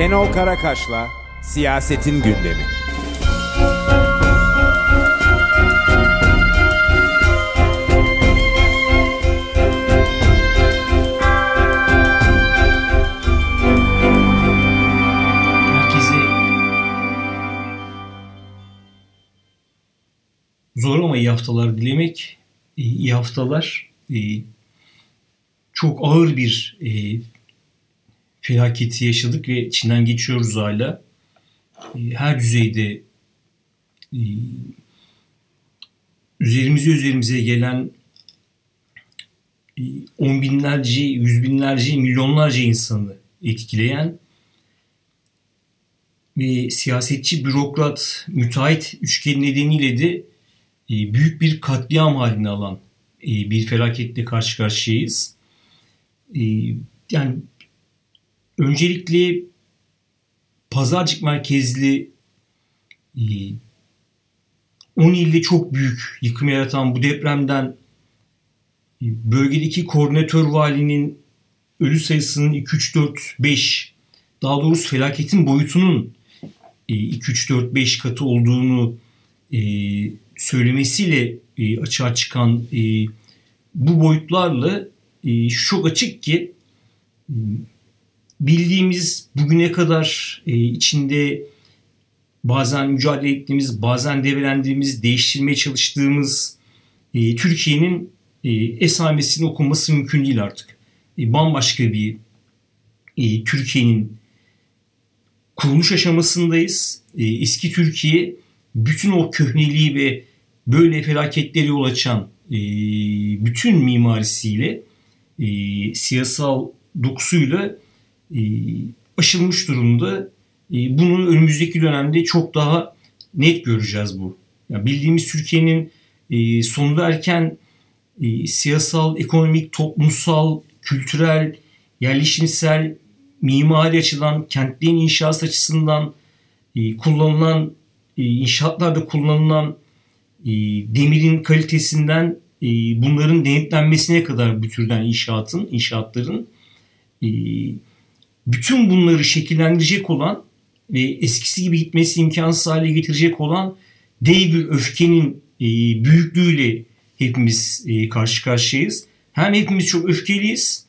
Şenol Karakaş'la Siyasetin Gündemi. Herkese zor ama iyi haftalar dilemek. İyi haftalar. E, Çok ağır bir e, felaketi yaşadık ve içinden geçiyoruz hala. E, Her düzeyde e, üzerimize üzerimize gelen e, on binlerce, yüz binlerce, milyonlarca insanı etkileyen ve siyasetçi, bürokrat, müteahhit üçgeni nedeniyle de büyük bir katliam haline alan bir felaketle karşı karşıyayız. Yani öncelikle Pazarcık merkezli e, 10 ilde çok büyük yıkım yaratan bu depremden e, bölgedeki koordinatör valinin ölü sayısının 2, 3, 4, 5 daha doğrusu felaketin boyutunun e, 2, 3, 4, 5 katı olduğunu e, söylemesiyle e, açığa çıkan e, bu boyutlarla e, şu çok açık ki e, bildiğimiz bugüne kadar e, içinde bazen mücadele ettiğimiz, bazen develendiğimiz, değiştirmeye çalıştığımız e, Türkiye'nin e, esamesini okunması mümkün değil artık. E, bambaşka bir e, Türkiye'nin kuruluş aşamasındayız. E, eski Türkiye bütün o köhneliği ve böyle felaketlere yol açan e, bütün mimarisiyle, e, siyasal dokusuyla aşılmış durumda. E, bunu önümüzdeki dönemde çok daha net göreceğiz bu. Yani bildiğimiz Türkiye'nin e, sonunda erken e, siyasal, ekonomik, toplumsal, kültürel, yerleşimsel, mimari açıdan, kentlerin inşası açısından e, kullanılan, e, inşaatlarda kullanılan e, demirin kalitesinden e, bunların denetlenmesine kadar bu türden inşaatın, inşaatların e, bütün bunları şekillendirecek olan ve eskisi gibi gitmesi imkansız hale getirecek olan dev bir öfkenin e, büyüklüğüyle hepimiz e, karşı karşıyayız. Hem hepimiz çok öfkeliyiz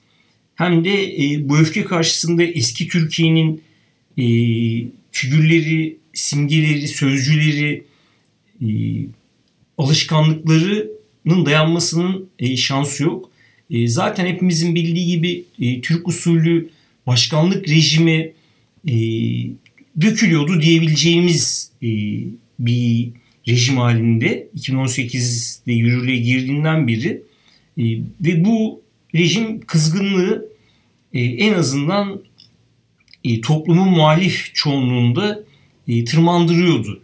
hem de e, bu öfke karşısında eski Türkiye'nin e, figürleri, simgeleri, sözcüleri, e, alışkanlıklarının dayanmasının e, şansı yok. E, zaten hepimizin bildiği gibi e, Türk usulü başkanlık rejimi e, dökülüyordu diyebileceğimiz e, bir rejim halinde 2018'de yürürlüğe girdiğinden beri e, ve bu rejim kızgınlığı e, en azından e, toplumun muhalif çoğunluğunda e, tırmandırıyordu.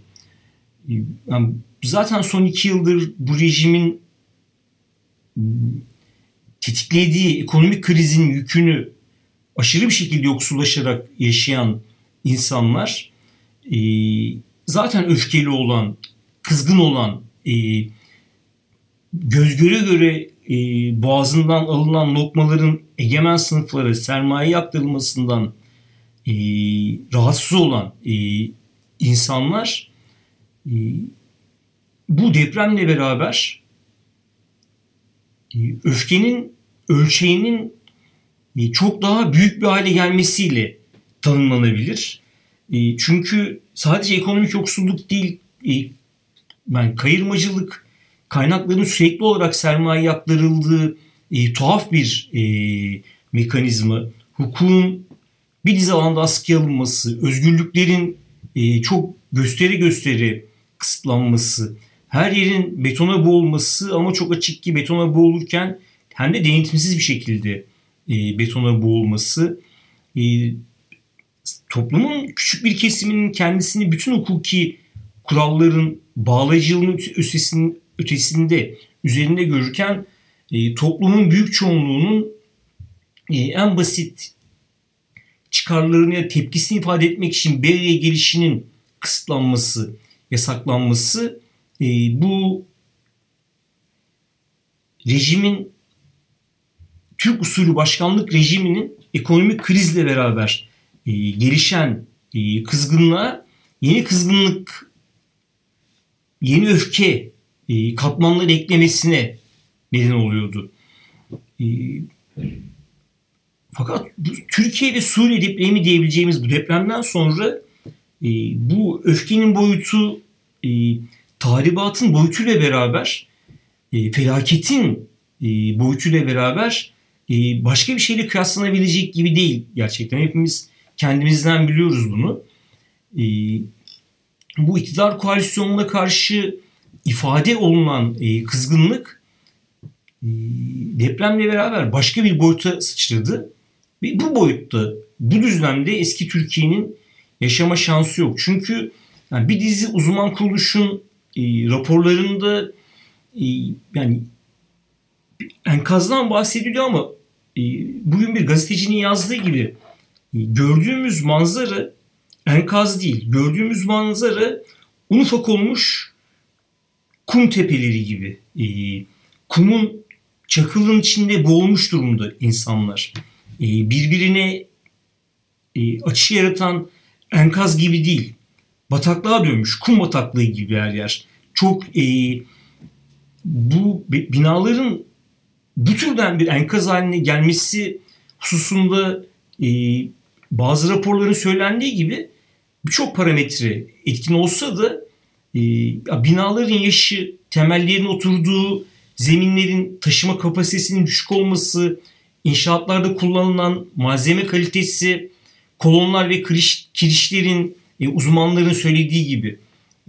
E, yani zaten son iki yıldır bu rejimin tetiklediği ekonomik krizin yükünü aşırı bir şekilde yoksullaşarak yaşayan insanlar e, zaten öfkeli olan, kızgın olan, e, göz göre göre e, boğazından alınan lokmaların egemen sınıflara sermaye aktarılmasından e, rahatsız olan e, insanlar e, bu depremle beraber e, öfkenin ölçeğinin çok daha büyük bir hale gelmesiyle tanımlanabilir. E, çünkü sadece ekonomik yoksulluk değil, e, yani kayırmacılık, kaynakların sürekli olarak sermaye aktarıldığı e, tuhaf bir e, mekanizma, hukukun bir dizi alanda askıya alınması, özgürlüklerin çok gösteri gösteri kısıtlanması, her yerin betona boğulması ama çok açık ki betona boğulurken hem de denetimsiz bir şekilde e, betona boğulması, e, toplumun küçük bir kesiminin kendisini bütün hukuki kuralların bağlayıcılığının ötesinin, ötesinde üzerinde görürken e, toplumun büyük çoğunluğunun e, en basit çıkarlarını ya tepkisini ifade etmek için bir gelişinin kısıtlanması, yasaklanması e, bu rejimin Türk usulü başkanlık rejiminin ekonomik krizle beraber e, gelişen e, kızgınlığa yeni kızgınlık, yeni öfke e, katmanları eklemesine neden oluyordu. E, fakat Türkiye ve Suriye depremi diyebileceğimiz bu depremden sonra e, bu öfkenin boyutu e, tahribatın boyutuyla beraber e, felaketin e, boyutuyla beraber başka bir şeyle kıyaslanabilecek gibi değil gerçekten. Hepimiz kendimizden biliyoruz bunu. E, bu iktidar koalisyonuna karşı ifade olunan e, kızgınlık e, depremle beraber başka bir boyuta sıçradı. Bu boyutta, bu düzlemde eski Türkiye'nin yaşama şansı yok. Çünkü yani bir dizi uzman kuruluşun e, raporlarında e, yani enkazdan bahsediliyor ama bugün bir gazetecinin yazdığı gibi e, gördüğümüz manzara enkaz değil. Gördüğümüz manzara un ufak olmuş kum tepeleri gibi. E, kumun çakılın içinde boğulmuş durumda insanlar. E, birbirine e, açı yaratan enkaz gibi değil. Bataklığa dönmüş, kum bataklığı gibi her yer. Çok e, bu binaların bu türden bir enkaz haline gelmesi hususunda e, bazı raporların söylendiği gibi birçok parametre etkin olsa da e, binaların yaşı, temellerin oturduğu zeminlerin taşıma kapasitesinin düşük olması, inşaatlarda kullanılan malzeme kalitesi, kolonlar ve kiriş, kirişlerin e, uzmanların söylediği gibi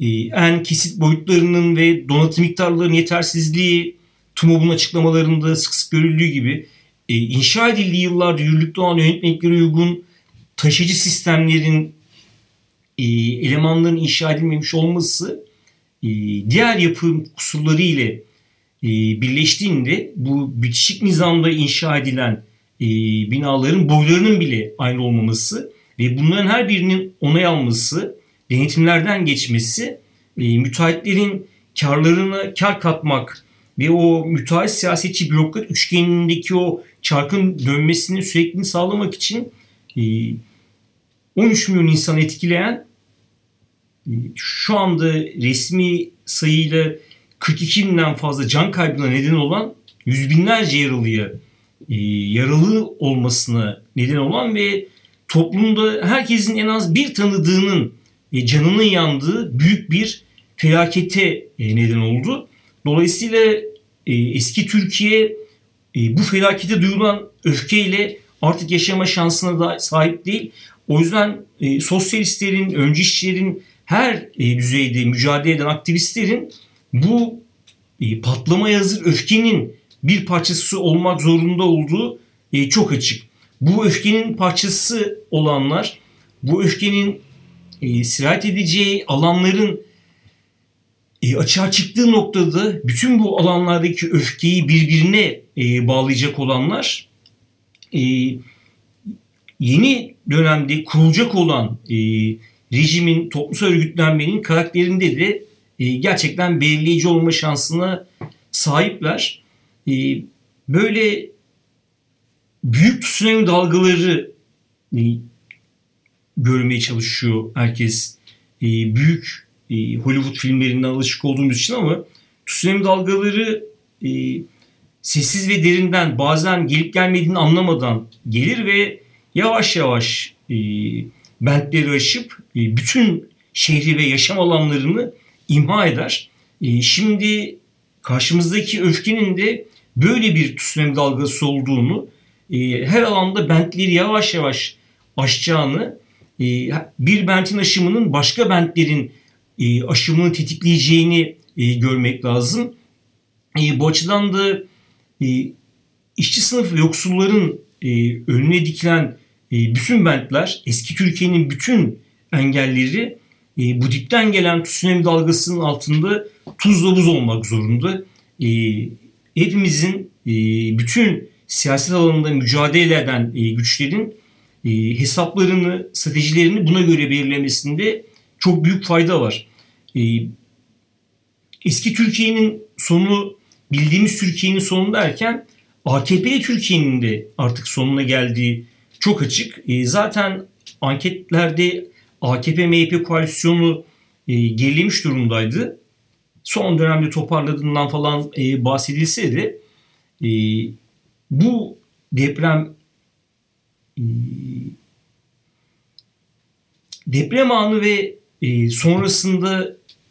e, en kesit boyutlarının ve donatım miktarlarının yetersizliği, TUMOB'un açıklamalarında sık sık görüldüğü gibi e, inşa edildiği yıllarda yürürlükte olan yönetmeliklere uygun taşıcı sistemlerin e, elemanların inşa edilmemiş olması e, diğer yapım kusurları ile e, birleştiğinde bu bitişik nizamda inşa edilen e, binaların boylarının bile aynı olmaması ve bunların her birinin onay alması, denetimlerden geçmesi, e, müteahhitlerin karlarına kar katmak ve o müteahhit siyasetçi bürokrat üçgenindeki o çarkın dönmesini sürekli sağlamak için e, 13 milyon insan etkileyen e, şu anda resmi sayıyla 42 binden fazla can kaybına neden olan yüz binlerce yaralıya e, yaralı olmasına neden olan ve toplumda herkesin en az bir tanıdığının e, canının yandığı büyük bir felakete e, neden oldu. Dolayısıyla e, eski Türkiye e, bu felakete duyulan öfkeyle artık yaşama şansına da sahip değil. O yüzden e, sosyalistlerin, öncü işçilerin her e, düzeyde mücadele eden aktivistlerin bu e, patlamaya hazır öfkenin bir parçası olmak zorunda olduğu e, çok açık. Bu öfkenin parçası olanlar, bu öfkenin e, sirayet edeceği alanların e, açığa çıktığı noktada bütün bu alanlardaki öfkeyi birbirine e, bağlayacak olanlar e, yeni dönemde kurulacak olan e, rejimin, toplumsal örgütlenmenin karakterinde de e, gerçekten belirleyici olma şansına sahipler. E, böyle büyük tsunami dalgaları e, görmeye çalışıyor herkes. E, büyük e, Hollywood filmlerinden alışık olduğumuz için ama tsunami dalgaları e, sessiz ve derinden bazen gelip gelmediğini anlamadan gelir ve yavaş yavaş e, bentleri aşıp e, bütün şehri ve yaşam alanlarını imha eder. E, şimdi karşımızdaki öfkenin de böyle bir tsunami dalgası olduğunu, e, her alanda bentleri yavaş yavaş aşacağını, e, bir bentin aşımının başka bentlerin e, aşımını tetikleyeceğini e, görmek lazım. E, bu açıdan da e, işçi sınıfı yoksulların e, önüne dikilen e, bütün bentler, eski Türkiye'nin bütün engelleri e, bu dipten gelen tsunami dalgasının altında tuzla buz olmak zorunda. E, hepimizin e, bütün siyaset alanında mücadele eden e, güçlerin e, hesaplarını, stratejilerini buna göre belirlemesinde çok büyük fayda var. E, eski Türkiye'nin sonu bildiğimiz Türkiye'nin sonu derken AKP'li Türkiye'nin de artık sonuna geldiği çok açık. E, zaten anketlerde AKP-MHP koalisyonu e, gerilemiş durumdaydı. Son dönemde toparladığından falan e, bahsedilse de e, bu deprem e, deprem anı ve e,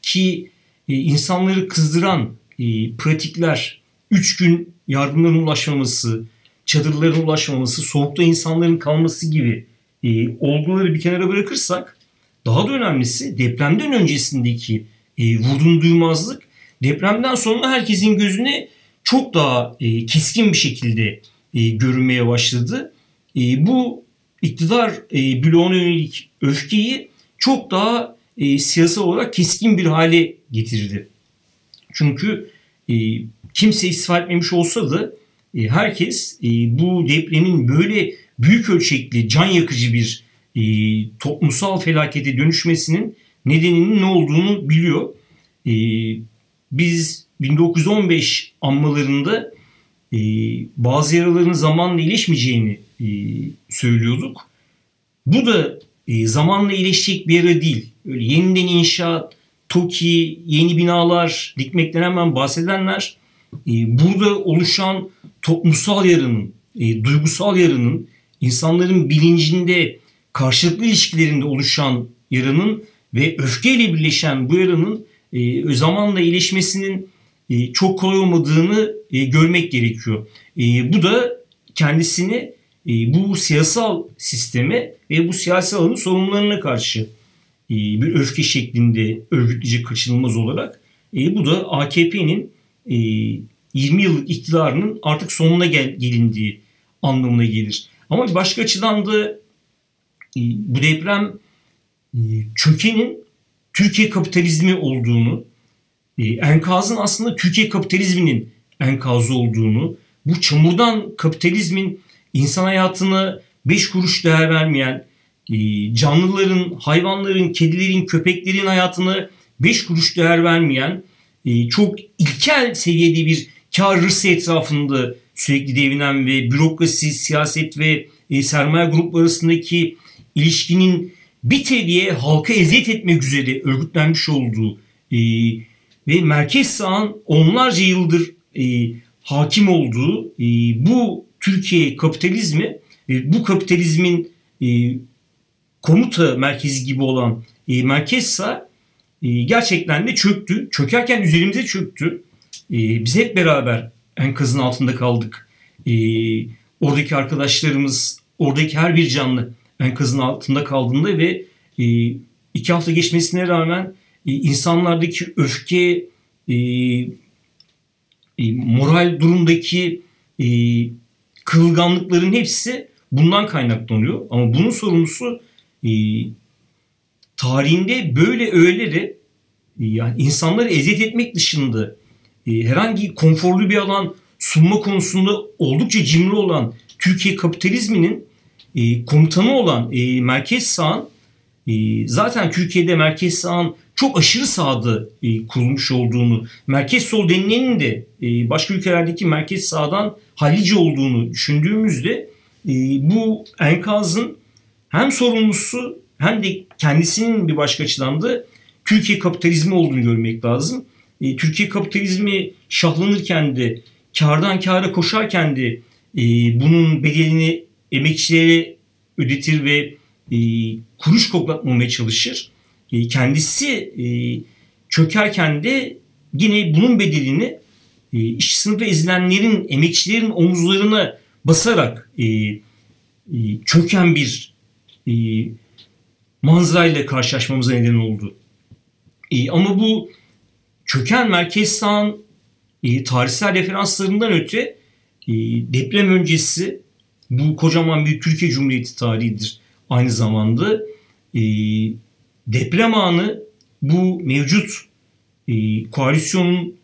sonrasındaki e, insanları kızdıran e, pratikler 3 gün yardımların ulaşmaması, çadırların ulaşmaması, soğukta insanların kalması gibi e, olguları bir kenara bırakırsak daha da önemlisi depremden öncesindeki e, vurdum duymazlık depremden sonra herkesin gözüne çok daha keskin bir şekilde görünmeye başladı. Bu iktidar e, bloğuna yönelik öfkeyi çok daha e, siyasal olarak keskin bir hale getirdi. Çünkü e, kimse istifa etmemiş olsa da e, herkes e, bu depremin böyle büyük ölçekli, can yakıcı bir e, toplumsal felakete dönüşmesinin nedeninin ne olduğunu biliyor. E, biz 1915 anmalarında e, bazı yaraların zamanla iyileşmeyeceğini e, söylüyorduk. Bu da e, zamanla iyileşecek bir yara değil. Öyle yeniden inşaat, TOKİ, yeni binalar dikmekten hemen bahsedenler e, burada oluşan toplumsal yarının, e, duygusal yarının, insanların bilincinde, karşılıklı ilişkilerinde oluşan yaranın ve öfkeyle birleşen bu yaranın e, zamanla iyileşmesinin e, çok kolay olmadığını e, görmek gerekiyor. E, bu da kendisini bu siyasal sisteme ve bu siyasi alanın sorunlarına karşı e, bir öfke şeklinde örgütleyecek kaçınılmaz olarak e, bu da AKP'nin e, 20 yıllık iktidarının artık sonuna gel, gelindiği anlamına gelir. Ama başka açıdan da e, bu deprem e, çökenin Türkiye kapitalizmi olduğunu, e, enkazın aslında Türkiye kapitalizminin enkazı olduğunu, bu çamurdan kapitalizmin insan hayatına beş kuruş değer vermeyen, e, canlıların, hayvanların, kedilerin, köpeklerin hayatına beş kuruş değer vermeyen, e, çok ilkel seviyede bir kar hırsı etrafında sürekli devinen ve bürokrasi, siyaset ve sermaye grupları arasındaki ilişkinin bir teviye halka eziyet etmek üzere örgütlenmiş olduğu e, ve merkez sağın onlarca yıldır e, hakim olduğu e, bu Türkiye kapitalizmi ve bu kapitalizmin e, komuta merkezi gibi olan e, merkez sağ e, gerçekten de çöktü. Çökerken üzerimize çöktü. E, biz hep beraber enkazın altında kaldık. E, oradaki arkadaşlarımız, oradaki her bir canlı enkazın altında kaldığında ve e, iki hafta geçmesine rağmen e, insanlardaki öfke, e, e, moral durumdaki kırılganlıkların hepsi bundan kaynaklanıyor. Ama bunun sorumlusu e, tarihinde böyle öğeleri e, yani insanları eziyet etmek dışında e, herhangi konforlu bir alan sunma konusunda oldukça cimri olan Türkiye kapitalizminin e, komutanı olan e, merkez sağın e, zaten Türkiye'de merkez sağın çok aşırı sağda e, kurulmuş olduğunu, merkez sol denilenin de e, başka ülkelerdeki merkez sağdan hallice olduğunu düşündüğümüzde e, bu enkazın hem sorumlusu hem de kendisinin bir başka açıdan da Türkiye kapitalizmi olduğunu görmek lazım. E, Türkiye kapitalizmi şahlanırken de kardan kâra koşarken de e, bunun bedelini emekçilere ödetir ve e, kuruş koklatmamaya çalışır. E, kendisi e, çökerken de yine bunun bedelini e, iş sınıfı ezilenlerin, emekçilerin omuzlarına basarak e, e, çöken bir e, manzarayla karşılaşmamıza neden oldu. Ama bu çöken merkez sağın tarihsel referanslarından öte deprem öncesi bu kocaman bir Türkiye Cumhuriyeti tarihidir aynı zamanda. Deprem anı bu mevcut e, koalisyonun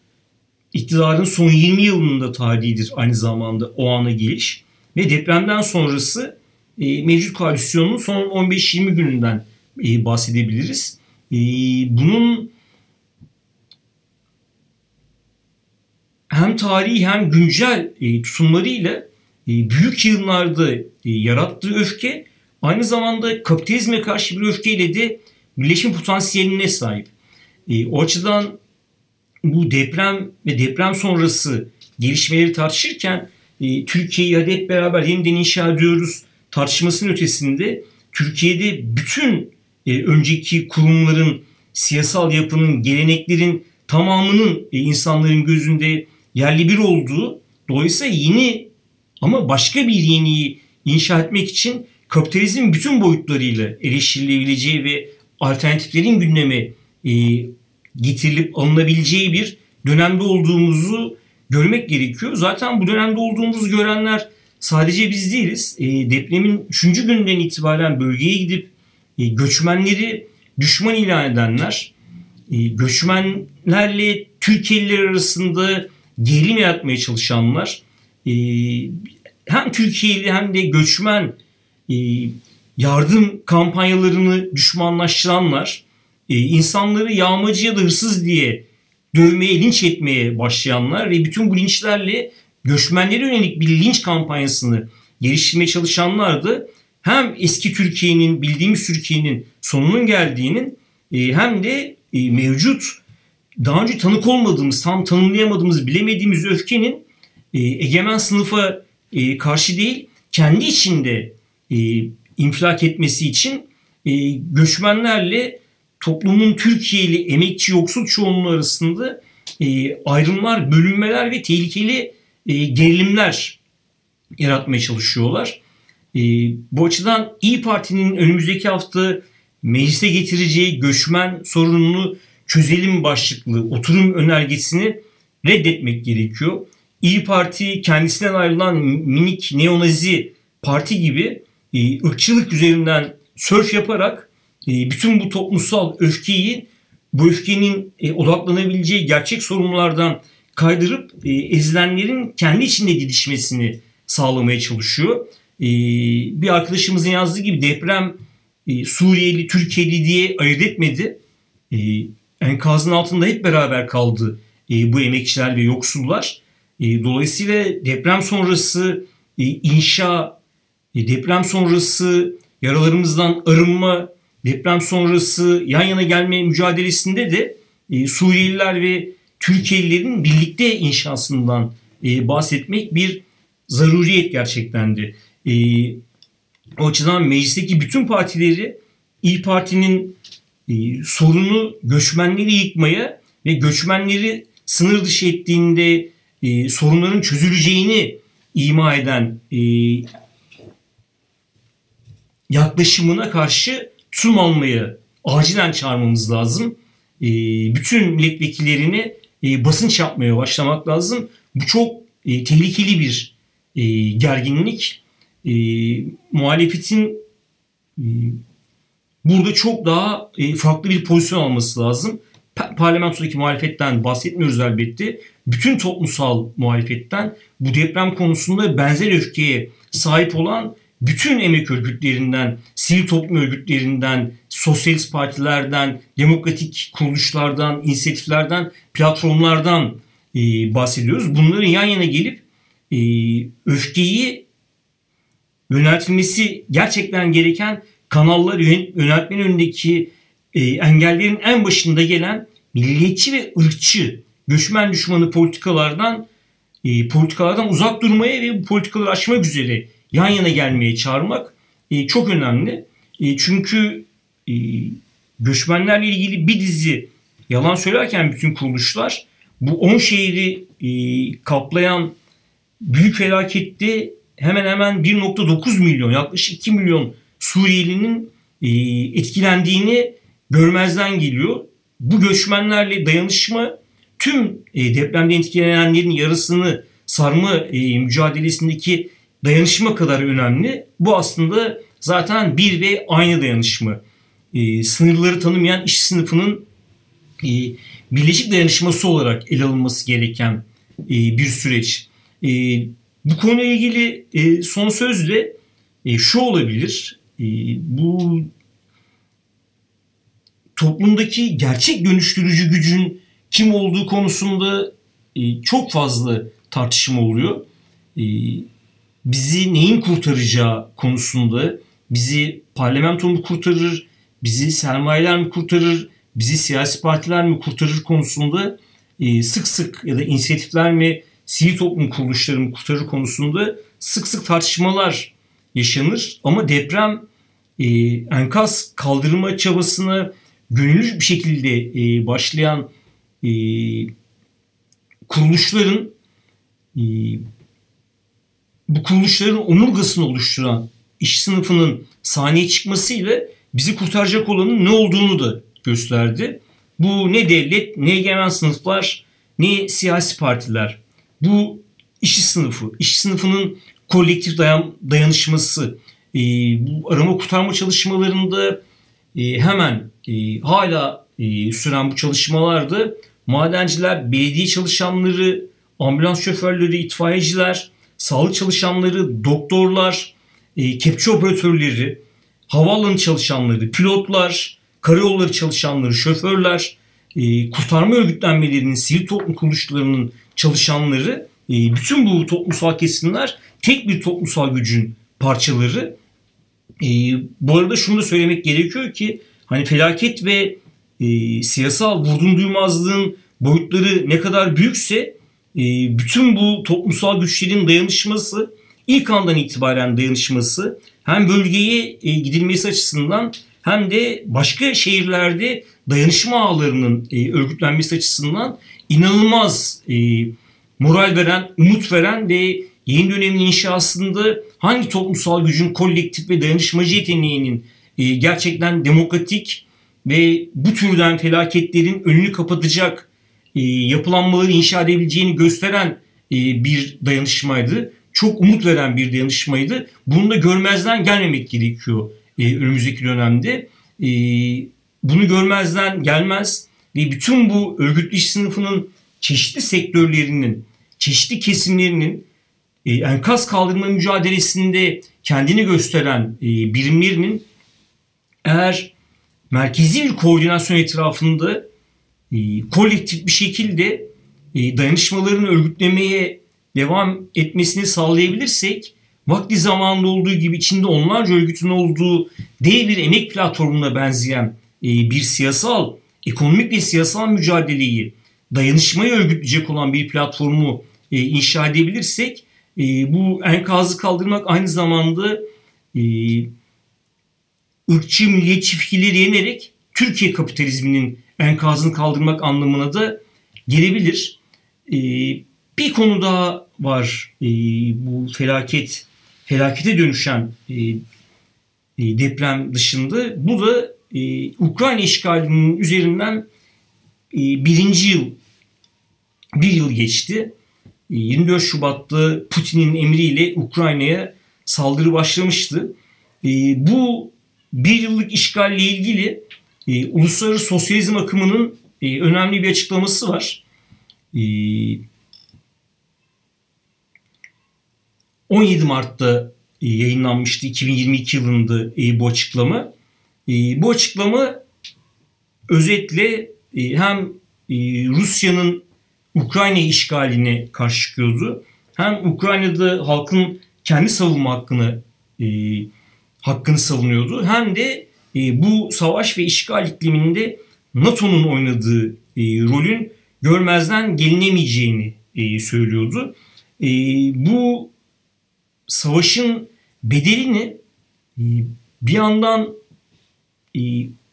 iktidarın son 20 yılının da tarihidir aynı zamanda o ana geliş. Ve depremden sonrası e, mevcut koalisyonun son 15-20 gününden e, bahsedebiliriz. E, bunun hem tarihi hem güncel e, tutumlarıyla e, büyük yığınlarda e, yarattığı öfke aynı zamanda kapitalizme karşı bir öfkeyle de birleşim potansiyeline sahip. E, o açıdan bu deprem ve deprem sonrası gelişmeleri tartışırken e, Türkiye'yi hadi hep beraber yeniden inşa ediyoruz tartışmasının ötesinde Türkiye'de bütün e, önceki kurumların siyasal yapının, geleneklerin tamamının e, insanların gözünde yerli bir olduğu dolayısıyla yeni ama başka bir yeniyi inşa etmek için kapitalizmin bütün boyutlarıyla eleştirilebileceği ve alternatiflerin gündeme e, getirilip alınabileceği bir dönemde olduğumuzu görmek gerekiyor. Zaten bu dönemde olduğumuzu görenler sadece biz değiliz. E, depremin 3. günden itibaren bölgeye gidip e, göçmenleri düşman ilan edenler, e, göçmenlerle Türkiye'liler arasında gerilim yaratmaya çalışanlar, e, hem Türkiye'li hem de göçmen e, yardım kampanyalarını düşmanlaştıranlar, e, insanları yağmacı ya da hırsız diye dövmeye, linç etmeye başlayanlar ve bütün bu linçlerle göçmenlere yönelik bir linç kampanyasını geliştirmeye çalışanlardı. Hem eski Türkiye'nin, bildiğimiz Türkiye'nin sonunun geldiğinin e, hem de e, mevcut daha önce tanık olmadığımız, tam tanımlayamadığımız, bilemediğimiz öfkenin egemen sınıfa karşı değil, kendi içinde infilak etmesi için göçmenlerle toplumun Türkiye'li emekçi yoksul çoğunluğu arasında ayrımlar, bölünmeler ve tehlikeli gerilimler yaratmaya çalışıyorlar. E, bu açıdan İyi Parti'nin önümüzdeki hafta meclise getireceği göçmen sorununu çözelim başlıklı oturum önergesini reddetmek gerekiyor. İyi Parti kendisinden ayrılan minik neonazi parti gibi e, ırkçılık üzerinden sörf yaparak e, bütün bu toplumsal öfkeyi bu öfkenin e, odaklanabileceği gerçek sorunlardan kaydırıp e, ezilenlerin kendi içinde didişmesini sağlamaya çalışıyor. Bir arkadaşımızın yazdığı gibi deprem Suriyeli, Türkiye'li diye ayırt etmedi. Enkazın altında hep beraber kaldı bu emekçiler ve yoksullar. dolayısıyla deprem sonrası inşa, deprem sonrası yaralarımızdan arınma, deprem sonrası yan yana gelme mücadelesinde de Suriyeliler ve Türkiye'lilerin birlikte inşasından bahsetmek bir zaruriyet gerçektendi. E, o açıdan meclisteki bütün partileri İyi Parti'nin e, sorunu göçmenleri yıkmaya ve göçmenleri sınır dışı ettiğinde e, sorunların çözüleceğini ima eden e, yaklaşımına karşı almaya acilen çağırmamız lazım. E, bütün milletvekillerini e, basınç yapmaya başlamak lazım. Bu çok e, tehlikeli bir e, gerginlik e, muhalefetin burada çok daha farklı bir pozisyon alması lazım. Pa- parlamentodaki muhalefetten bahsetmiyoruz elbette. Bütün toplumsal muhalefetten bu deprem konusunda benzer öfkeye sahip olan bütün emek örgütlerinden, sivil toplum örgütlerinden, sosyalist partilerden, demokratik kuruluşlardan, inisiyatiflerden, platformlardan e, bahsediyoruz. Bunların yan yana gelip e, öfkeyi yöneltilmesi gerçekten gereken kanallar yöneltmenin önündeki e, engellerin en başında gelen milliyetçi ve ırkçı göçmen düşmanı politikalardan e, politikalardan uzak durmaya ve bu politikaları aşmak üzere yan yana gelmeye çağırmak e, çok önemli. E, çünkü e, göçmenlerle ilgili bir dizi yalan söylerken bütün kuruluşlar bu 10 şehri e, kaplayan büyük felakette hemen hemen 1.9 milyon yaklaşık 2 milyon Suriyelinin e, etkilendiğini görmezden geliyor. Bu göçmenlerle dayanışma tüm e, depremde etkilenenlerin yarısını sarma e, mücadelesindeki dayanışma kadar önemli. Bu aslında zaten bir ve aynı dayanışma. Sınırları tanımayan iş sınıfının birleşik dayanışması olarak ele alınması gereken bir süreç. Bu konuyla ilgili e, son söz de e, şu olabilir. E, bu toplumdaki gerçek dönüştürücü gücün kim olduğu konusunda e, çok fazla tartışma oluyor. E, bizi neyin kurtaracağı konusunda, bizi parlamento mu kurtarır, bizi sermayeler mi kurtarır, bizi siyasi partiler mi kurtarır konusunda e, sık sık ya da inisiyatifler mi, sivil toplum kuruluşları mı kurtarır konusunda sık sık tartışmalar yaşanır. Ama deprem e, enkaz kaldırma çabasına gönüllü bir şekilde e, başlayan e, kuruluşların bu kuruluşların omurgasını oluşturan iş sınıfının sahneye çıkmasıyla bizi kurtaracak olanın ne olduğunu da gösterdi. Bu ne devlet, ne egemen sınıflar, ne siyasi partiler. Bu işçi sınıfı, işçi sınıfının kolektif dayan, dayanışması, e, bu arama kurtarma çalışmalarında e, hemen e, hala e, süren bu çalışmalarda madenciler, belediye çalışanları, ambulans şoförleri, itfaiyeciler, sağlık çalışanları, doktorlar, e, kepçe operatörleri, havaalanı çalışanları, pilotlar, karayolları çalışanları, şoförler, e, kurtarma örgütlenmelerinin, sivil toplum kuruluşlarının çalışanları, e, bütün bu toplumsal kesimler tek bir toplumsal gücün parçaları. E, bu arada şunu da söylemek gerekiyor ki hani felaket ve e, siyasal vurdum duymazlığın boyutları ne kadar büyükse bütün bu toplumsal güçlerin dayanışması ilk andan itibaren dayanışması hem bölgeye e, gidilmesi açısından hem de başka şehirlerde dayanışma ağlarının e, örgütlenmesi açısından inanılmaz e, moral veren, umut veren ve yeni dönemin inşasında hangi toplumsal gücün kolektif ve dayanışmacı yeteneğinin gerçekten demokratik ve bu türden felaketlerin önünü kapatacak yapılanmaları inşa edebileceğini gösteren e, bir dayanışmaydı. Çok umut veren bir dayanışmaydı. Bunu da görmezden gelmemek gerekiyor e, önümüzdeki dönemde. E, bunu görmezden gelmez ve bütün bu örgütlü iş sınıfının çeşitli sektörlerinin, çeşitli kesimlerinin e, enkaz kaldırma mücadelesinde kendini gösteren e, birimlerinin eğer merkezi bir koordinasyon etrafında e, kolektif bir şekilde e, dayanışmaların örgütlemeye devam etmesini sağlayabilirsek vakti zamanında olduğu gibi içinde onlarca örgütün olduğu dev bir emek platformuna benzeyen e, bir siyasal, ekonomik ve siyasal mücadeleyi dayanışmayı örgütleyecek olan bir platformu e, inşa edebilirsek e, bu enkazı kaldırmak aynı zamanda e, ırkçı milliyetçi fikirleri yenerek Türkiye kapitalizminin enkazını kaldırmak anlamına da gelebilir. E, bir konu daha var e, bu felaket felakete dönüşen e, e, deprem dışında. Bu da Ukrayna işgalinin üzerinden birinci yıl bir yıl geçti. 24 e, Şubat'ta Putin'in emriyle Ukrayna'ya saldırı başlamıştı. Bu bir yıllık işgalle ilgili e, uluslararası sosyalizm akımının e, önemli bir açıklaması var. E, 17 Mart'ta e, yayınlanmıştı 2022 yılında e, bu açıklama. E, bu açıklama özetle e, hem e, Rusya'nın Ukrayna işgaline karşı çıkıyordu. Hem Ukrayna'da halkın kendi savunma hakkını e, hakkını savunuyordu. Hem de e, bu savaş ve işgal ikliminde NATO'nun oynadığı e, rolün görmezden gelinemeyeceğini e, söylüyordu. E, bu savaşın bedelini e, bir yandan e,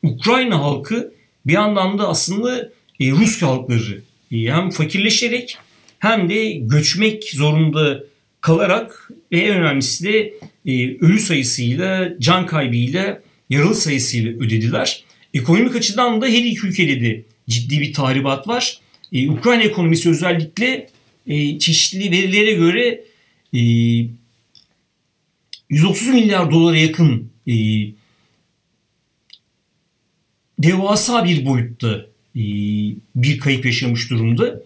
Ukrayna halkı bir yandan da aslında e, Rus halkları e, hem fakirleşerek hem de göçmek zorunda kalarak ve en önemlisi de e, ölü sayısıyla, can kaybıyla yaralı sayısıyla ödediler. Ekonomik açıdan da her iki ülkede de ciddi bir tahribat var. Ee, Ukrayna ekonomisi özellikle e, çeşitli verilere göre e, 130 milyar dolara yakın e, devasa bir boyutta e, bir kayıp yaşamış durumda.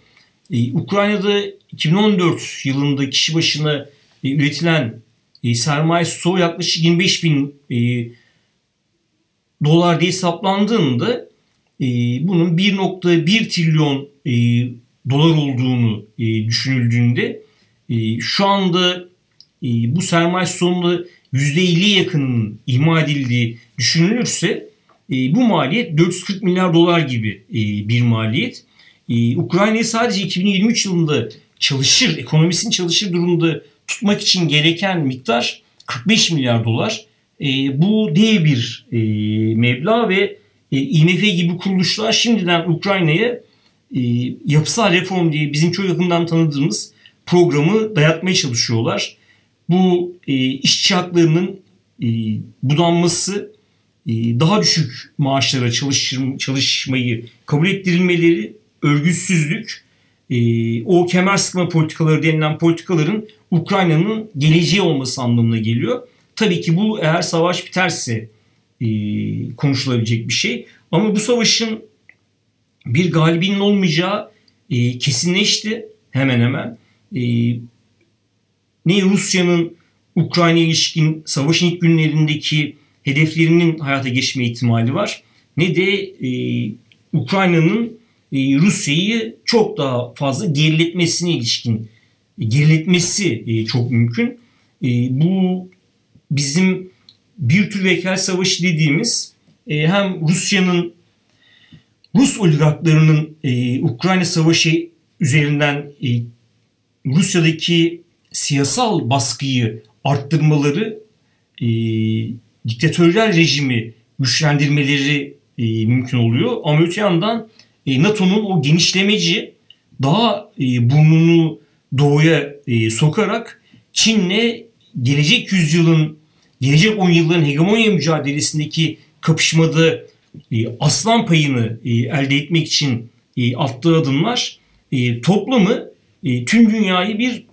E, Ukrayna'da 2014 yılında kişi başına e, üretilen e, sermaye stoğu yaklaşık 25 bin e, dolar diye hesaplandığında e, bunun 1.1 trilyon e, dolar olduğunu e, düşünüldüğünde e, şu anda e, bu sermaye sonunda %50 yakınının ima edildiği düşünülürse e, bu maliyet 440 milyar dolar gibi e, bir maliyet. E, Ukrayna'yı sadece 2023 yılında çalışır, ekonomisini çalışır durumda tutmak için gereken miktar 45 milyar dolar. E, bu dev bir e, meblağ ve e, IMF gibi kuruluşlar şimdiden Ukrayna'ya e, yapısal reform diye bizim çok yakından tanıdığımız programı dayatmaya çalışıyorlar. Bu e, işçi haklarının e, budanması, e, daha düşük maaşlara çalışır, çalışmayı kabul ettirilmeleri, örgütsüzlük, e, o kemer sıkma politikaları denilen politikaların Ukrayna'nın geleceği olması anlamına geliyor. Tabii ki bu eğer savaş biterse e, konuşulabilecek bir şey. Ama bu savaşın bir galibinin olmayacağı e, kesinleşti hemen hemen. E, ne Rusya'nın Ukrayna ilişkin savaşın ilk günlerindeki hedeflerinin hayata geçme ihtimali var. Ne de e, Ukrayna'nın e, Rusya'yı çok daha fazla geriletmesine ilişkin geriletmesi e, çok mümkün. E, bu bizim bir tür vekal savaşı dediğimiz e, hem Rusya'nın Rus oligarklarının e, Ukrayna savaşı üzerinden e, Rusya'daki siyasal baskıyı arttırmaları e, diktatöryel rejimi güçlendirmeleri e, mümkün oluyor. Ama öte yandan e, NATO'nun o genişlemeci daha e, burnunu doğuya e, sokarak Çin'le gelecek yüzyılın, gelecek 10 yılların hegemonya mücadelesindeki kapışmada e, aslan payını e, elde etmek için e, attığı adımlar toplamı tüm dünyayı bir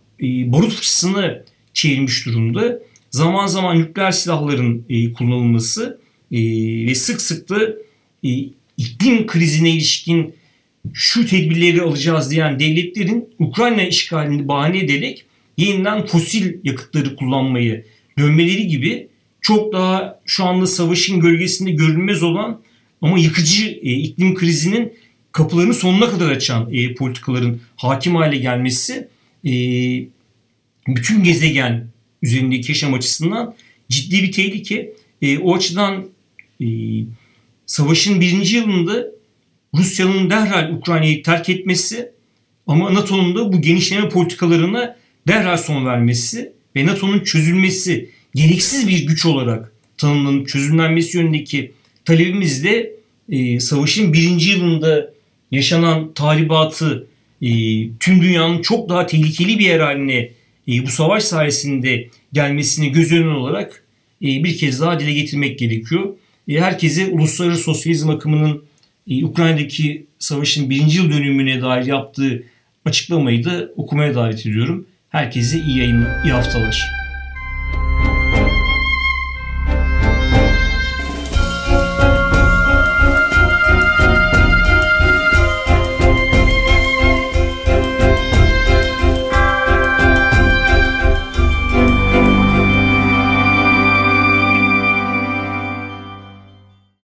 barut fıçısına çevirmiş durumda. Zaman zaman nükleer silahların kullanılması ve sık sık da iklim krizine ilişkin şu tedbirleri alacağız diyen devletlerin Ukrayna işgalini bahane ederek yeniden fosil yakıtları kullanmayı dönmeleri gibi çok daha şu anda savaşın gölgesinde görünmez olan ama yıkıcı e, iklim krizinin kapılarını sonuna kadar açan e, politikaların hakim hale gelmesi e, bütün gezegen üzerindeki yaşam açısından ciddi bir tehlike. E, o açıdan e, savaşın birinci yılında Rusya'nın derhal Ukrayna'yı terk etmesi ama NATO'nun da bu genişleme politikalarına derhal son vermesi ve NATO'nun çözülmesi gereksiz bir güç olarak tanımlanıp çözümlenmesi yönündeki talebimiz de e, savaşın birinci yılında yaşanan talibatı e, tüm dünyanın çok daha tehlikeli bir yer haline e, bu savaş sayesinde gelmesini göz önüne olarak e, bir kez daha dile getirmek gerekiyor. E, herkese uluslararası sosyalizm akımının e, Ukrayna'daki savaşın birinci yıl dönümüne dair yaptığı açıklamayı da okumaya davet ediyorum. Herkese iyi yayın, iyi haftalar.